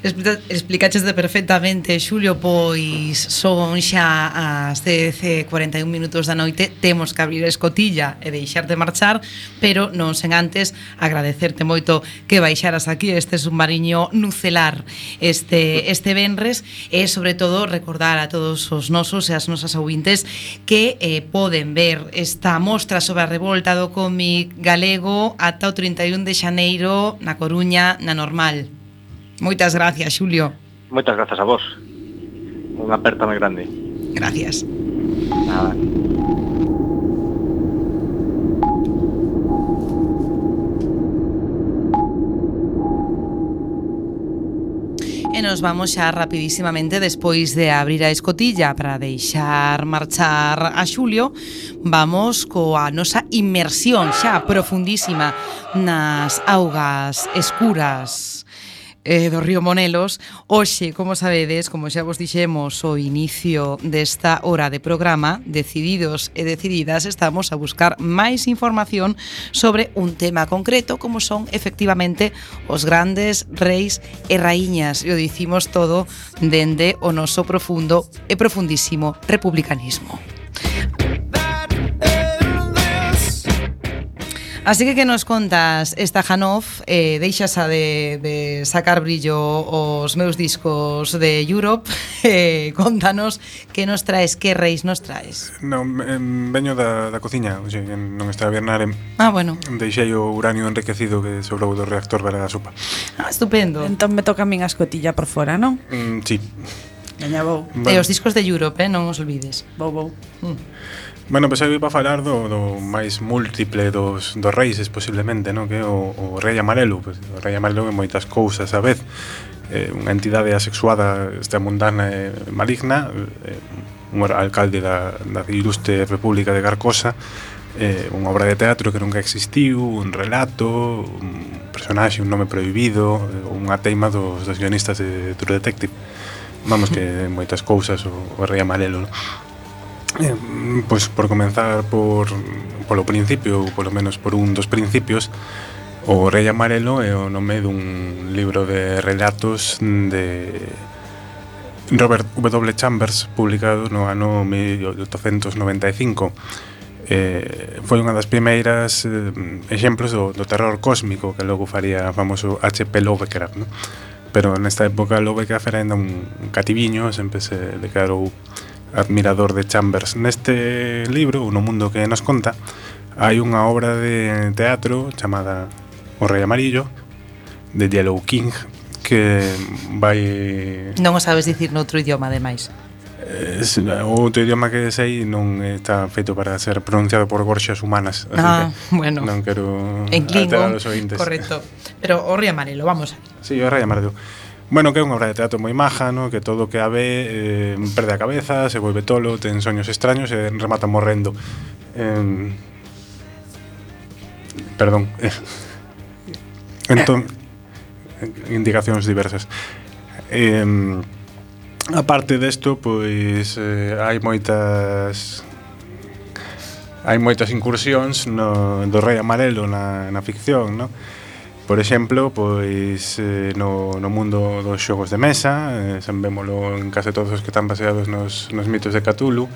Explicaches de perfectamente, Xulio, pois son xa as 10.41 minutos da noite, temos que abrir a escotilla e deixarte marchar, pero non sen antes agradecerte moito que baixaras aquí este submarino nucelar este, este venres e sobre todo recordar a todos os nosos e as nosas ouvintes que eh, poden ver esta mostra sobre a revolta do cómic galego ata o 31 de xaneiro na Coruña na normal. Moitas gracias, Xulio. Moitas grazas a vos. Unha aperta moi grande. Gracias. Nada. E nos vamos xa rapidísimamente despois de abrir a escotilla para deixar marchar a Xulio, vamos coa nosa inmersión xa profundísima nas augas escuras eh, do río Monelos. Hoxe, como sabedes, como xa vos dixemos o inicio desta hora de programa Decididos e decididas estamos a buscar máis información sobre un tema concreto Como son efectivamente os grandes reis e raíñas. E o dicimos todo dende o noso profundo e profundísimo republicanismo. Así que que nos contas esta Janov eh, Deixas a de, de sacar brillo os meus discos de Europe? Eh, Contanos que nos traes, que reis nos traes? Non, veño da, da cociña oxe, Non está a vernar em, Ah, bueno. Deixei o uranio enriquecido que sobrou do reactor para a sopa. Ah, estupendo. Entón me toca a min a escotilla por fora, non? Mm, sí. Gaña vou. Bueno. E os discos de Europe, eh, non os olvides. Vou, vou. Mm. Bueno, pois pues, eu a falar do, do máis múltiple dos, dos reis, posiblemente, no? que o, o rei amarelo. Pois, pues, o rei amarelo é moitas cousas a vez. Eh, unha entidade asexuada esta mundana e maligna, eh, un alcalde da, da ilustre República de Carcosa, eh, unha obra de teatro que nunca existiu, un relato, un personaxe, un nome prohibido, unha teima dos, dos guionistas de True Detective. Vamos que moitas cousas o, o Rei Amarelo, No? Eh, pois por comenzar por polo principio, ou polo menos por un dos principios, O Rei Amarelo é o nome dun libro de relatos de Robert W. Chambers publicado no ano 1895 eh, foi unha das primeiras eh, exemplos do, do terror cósmico que logo faría famoso H.P. Lovecraft no? pero nesta época Lovecraft era ainda un cativiño sempre se declarou admirador de Chambers. Neste libro, No mundo que nos conta, hai unha obra de teatro chamada O Rei Amarillo, de Yellow King, que vai... Non o sabes dicir noutro idioma, ademais. Eh, es, outro idioma que sei non está feito para ser pronunciado por gorxas humanas así ah, que bueno. non quero en Klingon, correcto. Pero o rei amarelo, vamos Sí, o rei amarelo Bueno, que é unha obra de teatro moi maja, no? que todo o que a ve eh, perde a cabeza, se volve tolo, ten soños extraños e remata morrendo. Eh, perdón. entón, indicacións diversas. Eh, aparte desto, pois eh, hai moitas hai moitas incursións no, do Rei Amarelo na, na ficción, non? Por exemplo, pois eh, no, no mundo dos xogos de mesa, eh, vémolo en case todos os que están baseados nos, nos mitos de Cthulhu,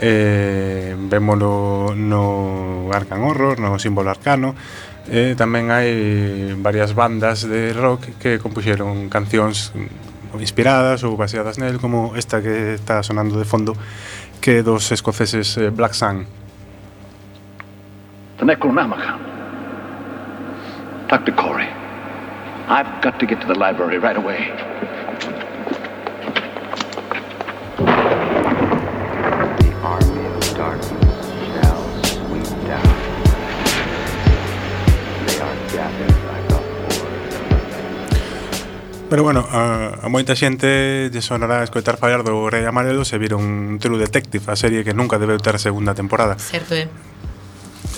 eh, vémolo no Arcan Horror, no símbolo arcano, e eh, tamén hai varias bandas de rock que compuxeron cancións inspiradas ou baseadas nel, como esta que está sonando de fondo, que é dos escoceses eh, Black Sun. Necronomicon. Dr. Corey, I've got to get to the library right away. The army of darkness shall sweep down. They are gathered like a horde. Pero bueno, a, a moita xente lle sonará escoitar fallar do Rei Amarelo se viron True Detective, a serie que nunca debeu ter segunda temporada. Certo, eh?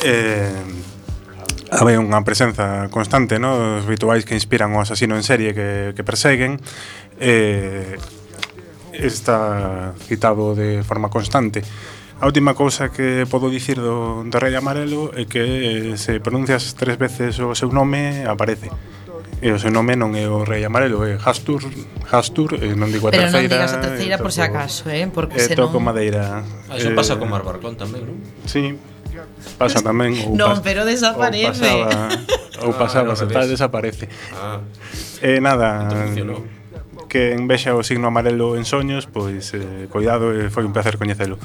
eh, Habe unha presenza constante, no? Os rituais que inspiran o asasino en serie que, que perseguen. Eh, está citado de forma constante. A última cousa que podo dicir do, do Rei Amarelo é que eh, se pronuncias tres veces o seu nome aparece. E o seu nome non é o Rei Amarelo, é Hastur, Hastur, e non digo a Pero terceira. Pero non digas a terceira por si acaso, eh, porque eh, senón... toco madeira. Ah, iso eh, pasa con Marbarcón tamén, non? Sí, Pasa tamén ou Non, pas, pero desaparece. Ou pasaba, ou pasaba, ah, tal desaparece. Ah. Eh, nada. Que en vexa o signo amarelo en soños, pois eh, coidado, eh, foi un placer coñecelo.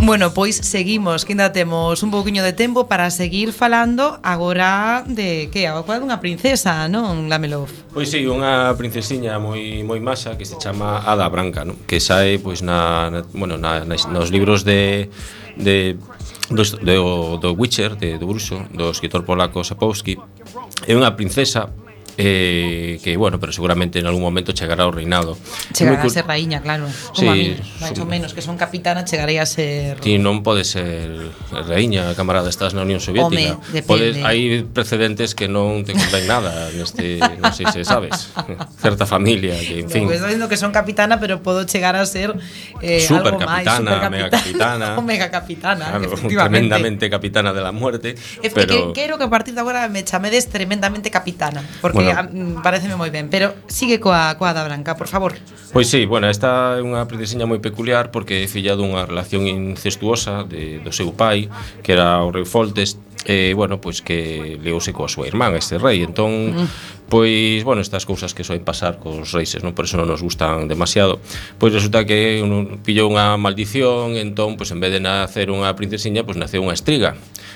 Bueno, pois seguimos, que ainda temos un pouquiño de tempo para seguir falando agora de que a coa dunha princesa, non, Lamelov? Pois si, sí, unha princesiña moi moi masa que se chama Ada Branca, non? Que sae pois na, na bueno, na, na, nos libros de de do, do, do Witcher, de, do Bruxo, do escritor polaco Sapowski. É unha princesa eh, que, bueno, pero seguramente en algún momento chegará ao reinado. Chegará a ser raíña, claro. Como Sí, a mí, máis son- ou menos, que son capitana, chegarei a ser... Ti non pode ser raíña, camarada, estás na Unión Soviética. Home. Podes, hai precedentes que non te conven nada neste, non sei se sabes, certa familia que, en fin, dicindo que son capitana, pero podo chegar a ser eh, algo máis, Supercapitana, supercapitana, megacapitana. o megacapitana, claro, efectivamente. tremendamente capitana de la muerte, É pero que quero que a partir de agora me chamedes tremendamente capitana, porque Bueno. bueno. Eh, que mm, pareceme moi ben, pero sigue coa coa da Branca, por favor. Pois sí, bueno, esta é unha princesiña moi peculiar porque é filla dunha relación incestuosa de, do seu pai, que era o rei Foltes, eh, bueno, pois que leouse coa súa irmán este rei, entón mm pois, bueno, estas cousas que soen pasar cos reises, non? Por eso non nos gustan demasiado. Pois resulta que un, pillou unha maldición, entón, pois en vez de nacer unha princesiña, pois naceu unha estriga.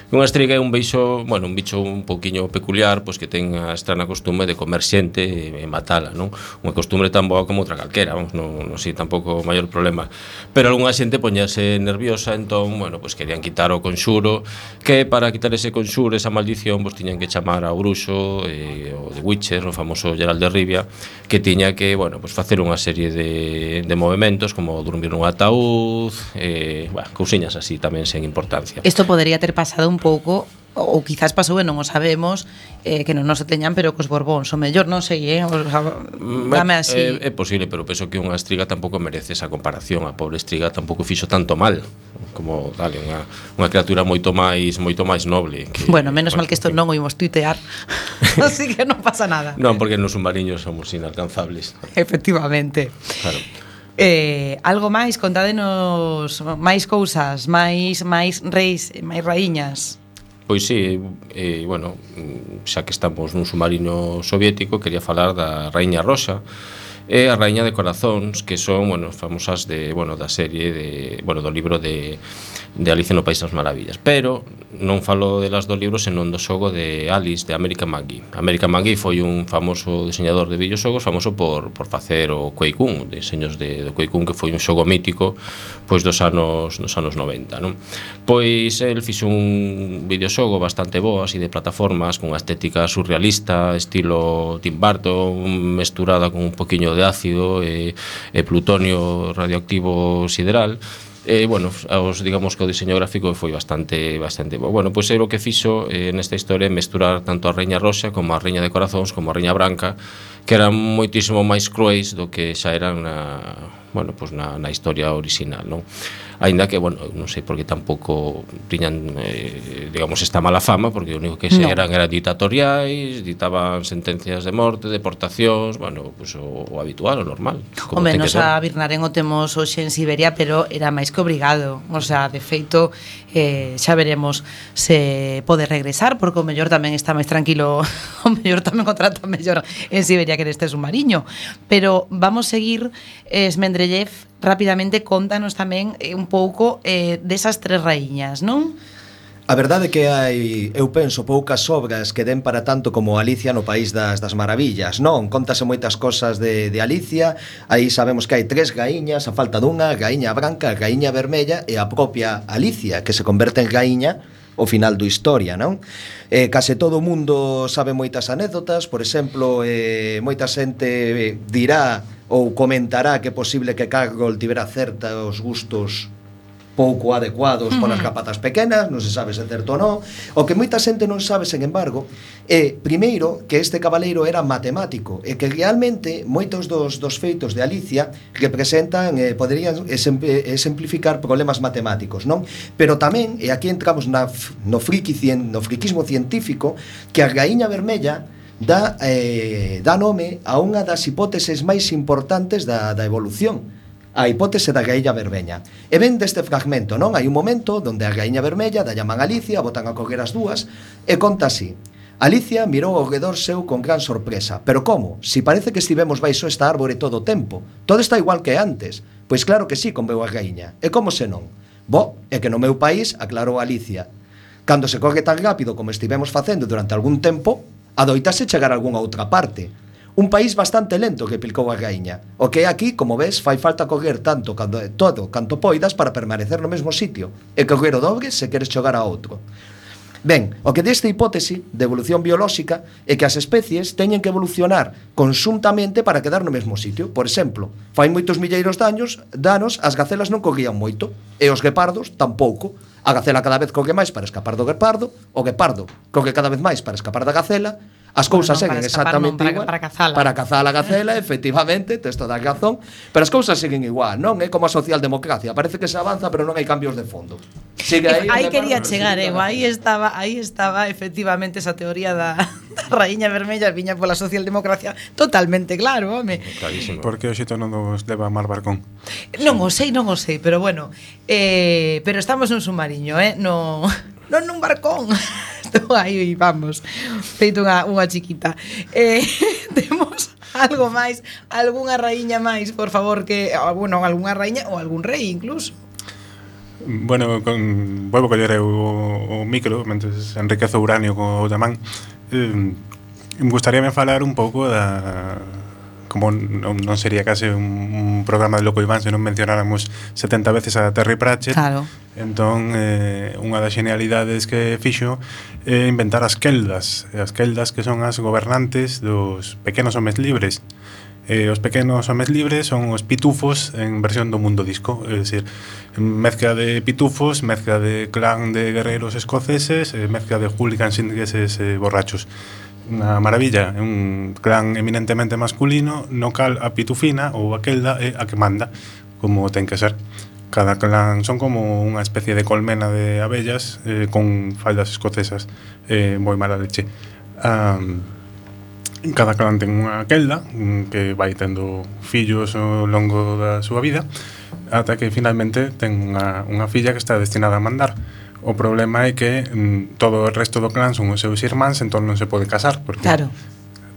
Unha estriga é un bicho, bueno, un bicho un poquiño peculiar, pois que ten a estrana costume de comer xente e, e matala, non? Unha costumbre tan boa como outra calquera, vamos, non, non sei tampouco o maior problema. Pero algunha xente poñase nerviosa, entón, bueno, pois querían quitar o conxuro, que para quitar ese conxuro, esa maldición, pois tiñan que chamar ao bruxo, e, o de Witcher, o famoso Geralt de Rivia, que tiña que, bueno, pois facer unha serie de, de movimentos, como dormir nun ataúd, eh, bueno, cousiñas así tamén sen importancia. Isto podería ter pasado un un pouco ou quizás pasou e non o sabemos eh, que non nos teñan pero cos Borbóns. O mellor non sei, eh, o, sea, mm, dame eh, así. É, é posible, pero penso que unha estriga tampouco merece esa comparación, a pobre estriga tampouco fixo tanto mal como dale, unha, unha criatura moito máis moito máis noble que, Bueno, menos mal que isto non o imos tuitear. Así que non pasa nada. Non, porque nos submarinos somos inalcanzables. Efectivamente. Claro. Eh, algo máis, contádenos máis cousas, máis máis reis, máis raíñas. Pois sí, eh, bueno, xa que estamos nun submarino soviético, quería falar da Raíña Rosa e a Raíña de Corazóns, que son, bueno, famosas de, bueno, da serie de, bueno, do libro de de Alicia no País das Maravillas. Pero non falo delas do libro senón do xogo de Alice de América McGee América McGee foi un famoso diseñador de videoxogos famoso por, por facer o Quake 1 diseños de, do Quake 1 que foi un xogo mítico pois dos anos dos anos 90 non? pois el fixo un videoxogo bastante bo así de plataformas con unha estética surrealista estilo Tim Burton mesturada con un poquinho de ácido e, e plutonio radioactivo sideral. Eh, bueno, os digamos que o diseño gráfico foi bastante bastante bo. Bueno, pois pues, é o que fixo eh, nesta historia mesturar tanto a Reña Roxa como a Reña de Corazóns como a Reña Branca, que eran moitísimo máis cruéis do que xa eran na, bueno, pois pues na, na historia orixinal, non? aínda que, bueno, non sei porque tampouco tiñan, eh, digamos, esta mala fama, porque o único que se no. eran eran ditatoriais, ditaban sentencias de morte, deportacións, bueno, pues, o, o habitual, o normal. Como o menos a Birnaren o temos hoxe en Siberia, pero era máis que obrigado, o sea, de feito, eh, xa veremos se pode regresar porque o mellor tamén está máis tranquilo o mellor tamén contrata mellor en Siberia que neste submarino pero vamos seguir eh, Smendrellev rapidamente contanos tamén eh, un pouco eh, desas tres raíñas non? A verdade que hai, eu penso, poucas obras que den para tanto como Alicia no País das, das Maravillas, non? Contase moitas cosas de, de Alicia, aí sabemos que hai tres gaiñas, a falta dunha, gaiña branca, gaiña vermella e a propia Alicia, que se converte en gaiña o final do historia, non? Eh, case todo o mundo sabe moitas anécdotas, por exemplo, eh, moita xente eh, dirá ou comentará que é posible que Cargol tivera certos gustos pouco adecuados uh -huh. para as capatas pequenas, non se sabe se é certo ou non. O que moita xente non sabe, sen embargo, é, primeiro, que este cabaleiro era matemático e que realmente moitos dos, dos feitos de Alicia representan, eh, poderían eh, exemplificar problemas matemáticos, non? Pero tamén, e aquí entramos na, no, friki, no friquismo científico, que a Gaíña Vermella dá, eh, dá nome a unha das hipóteses máis importantes da, da evolución a hipótese da gaiña vermeña. E ben deste fragmento, non? Hai un momento donde a gaiña vermella da llaman Alicia, botan a coger as dúas, e conta así. Alicia mirou ao redor seu con gran sorpresa. Pero como? Si parece que estivemos baixo esta árbore todo o tempo. Todo está igual que antes. Pois claro que sí, conveu a gaíña. E como se non? Bo, é que no meu país, aclarou Alicia, cando se corre tan rápido como estivemos facendo durante algún tempo, adoitase chegar a algunha outra parte un país bastante lento que pilcou a gaiña. O que é aquí, como ves, fai falta coger tanto cando, todo canto poidas para permanecer no mesmo sitio e coger o dobre se queres xogar a outro. Ben, o que desta hipótese de evolución biolóxica é que as especies teñen que evolucionar consuntamente para quedar no mesmo sitio. Por exemplo, fai moitos milleiros de anos, danos as gacelas non cogían moito e os guepardos tampouco. A gacela cada vez coge máis para escapar do guepardo, o guepardo coge cada vez máis para escapar da gacela, As cousas bueno, seguen exactamente non, para, igual. Para cazala. Para cazar a gacela, efectivamente, tes toda a razón, pero as cousas seguen igual, non? É como a socialdemocracia, parece que se avanza, pero non hai cambios de fondo. Sigue eh, aí. aí eh, quería chegar, eh, aí estaba, aí estaba efectivamente esa teoría da, da raíña vermella viña pola socialdemocracia totalmente claro, home. Clarísimo. Porque o xito non nos leva a mar barcón. Non o sei, non o sei, pero bueno, eh, pero estamos nun submarino, eh, no non nun barcón. Estou entón, aí, vamos, feito unha, unha chiquita. Eh, temos algo máis, algunha raíña máis, por favor, que, ah, bueno, algunha raíña ou algún rei incluso. Bueno, con, volvo coller eu o, o micro Mentres enriquezo uranio co, o tamán eh, Gustaríame falar un pouco da como non, non sería case un, un programa de Loco Iván se non mencionáramos 70 veces a Terry Pratchett. Claro. Entón, eh, unha das genialidades que fixo é eh, inventar as queldas. As queldas que son as gobernantes dos pequenos homes libres. Eh, os pequenos homes libres son os pitufos en versión do mundo disco, é dicir, mezcla de pitufos, mezcla de clan de guerreiros escoceses, eh, mezcla de hooligans ingleses eh, borrachos na Maravilla é un clan eminentemente masculino no cal a pitufina ou a quelda é a que manda como ten que ser. Cada clan son como unha especie de colmena de abellas eh, con faldas escocesas eh, moi mala leche. Um, cada clan ten unha quelda mm, que vai tendo fillos ao longo da súa vida ata que finalmente ten unha, unha filla que está destinada a mandar. O problema é que mm, todo o resto do clan son os seus irmáns, entón non se pode casar. Porque, claro.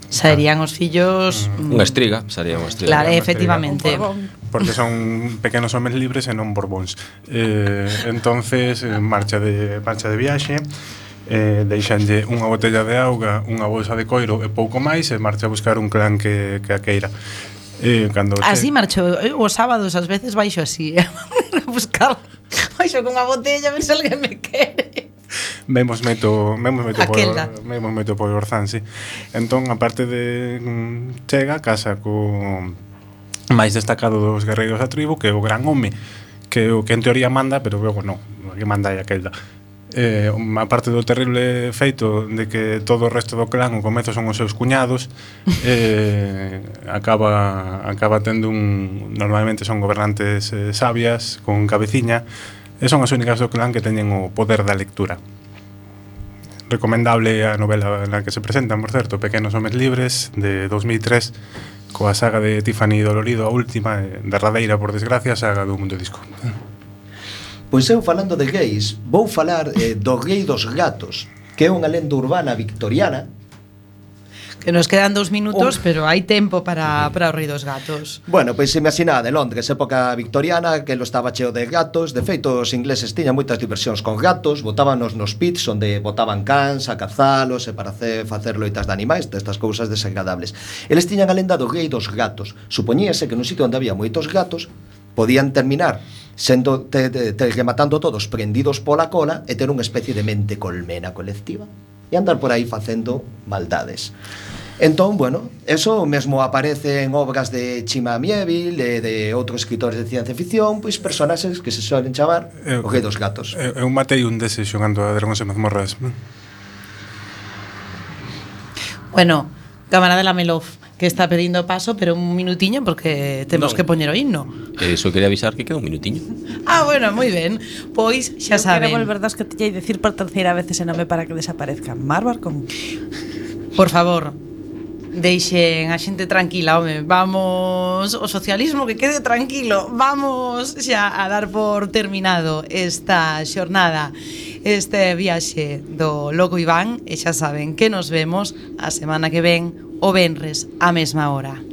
Serían os fillos... Mm, mm unha estriga, sería unha estriga. Claro, efectivamente. Estriga, porque son pequenos homes libres e non borbóns. Eh, entonces, eh, marcha de, marcha de viaxe, eh, deixanlle unha botella de auga, unha bolsa de coiro e pouco máis e marcha a buscar un clan que, que a queira. Eh, cando así se... marcho, eh, os sábados ás veces baixo así. Eh buscar Baixo unha botella, a ver se alguén me quere. Vemos meto, vemos meto Aquela. por, vemos meto por Orzán, sí. Entón, aparte de mm, chega, casa co máis destacado dos guerreiros da tribu, que é o gran home, que o que en teoría manda, pero logo non, o que manda é aquel da eh, a parte do terrible feito de que todo o resto do clan o comezo son os seus cuñados eh, acaba, acaba tendo un normalmente son gobernantes eh, sabias con cabeciña e son as únicas do clan que teñen o poder da lectura recomendable a novela na que se presentan, por certo, Pequenos Homes Libres, de 2003, coa saga de Tiffany Dolorido, a última, eh, derradeira, por desgracia, saga do mundo disco. Pois eu falando de gays, vou falar eh, do gay dos gatos, que é unha lenda urbana victoriana, Que nos quedan dous minutos, oh. pero hai tempo para, para o rei dos gatos. Bueno, pois pues, imagina de Londres, época victoriana, que lo estaba cheo de gatos. De feito, os ingleses tiñan moitas diversións con gatos, botábanos nos pits onde botaban cans a cazalos e para hacer, facer loitas de animais, destas cousas desagradables. Eles tiñan a lenda do rei dos gatos. Supoñíase que nun sitio onde había moitos gatos, podían terminar sendo te, te, te, rematando todos prendidos pola cola e ter unha especie de mente colmena colectiva e andar por aí facendo maldades. Entón, bueno, eso mesmo aparece en obras de Chima Mieville e de outros escritores de ciencia ficción, pois personaxes que se solen chamar eu, o rei dos gatos. Eu, eu matei un dese xogando a Dragóns e Mazmorras. Bueno, Camarada Lamelov que está pedindo paso, pero un minutiño porque temos non. que poñer o himno. Eh, Eso quería avisar que queda un minutiño. ah, bueno, moi ben. Pois xa Eu saben. Quero volver das que tillei decir por terceira vez ese nome para que desaparezca. Marbar con... Por favor, deixen a xente tranquila, home. Vamos, o socialismo que quede tranquilo. Vamos xa a dar por terminado esta xornada, este viaxe do Loco Iván, e xa saben que nos vemos a semana que ven o venres á mesma hora.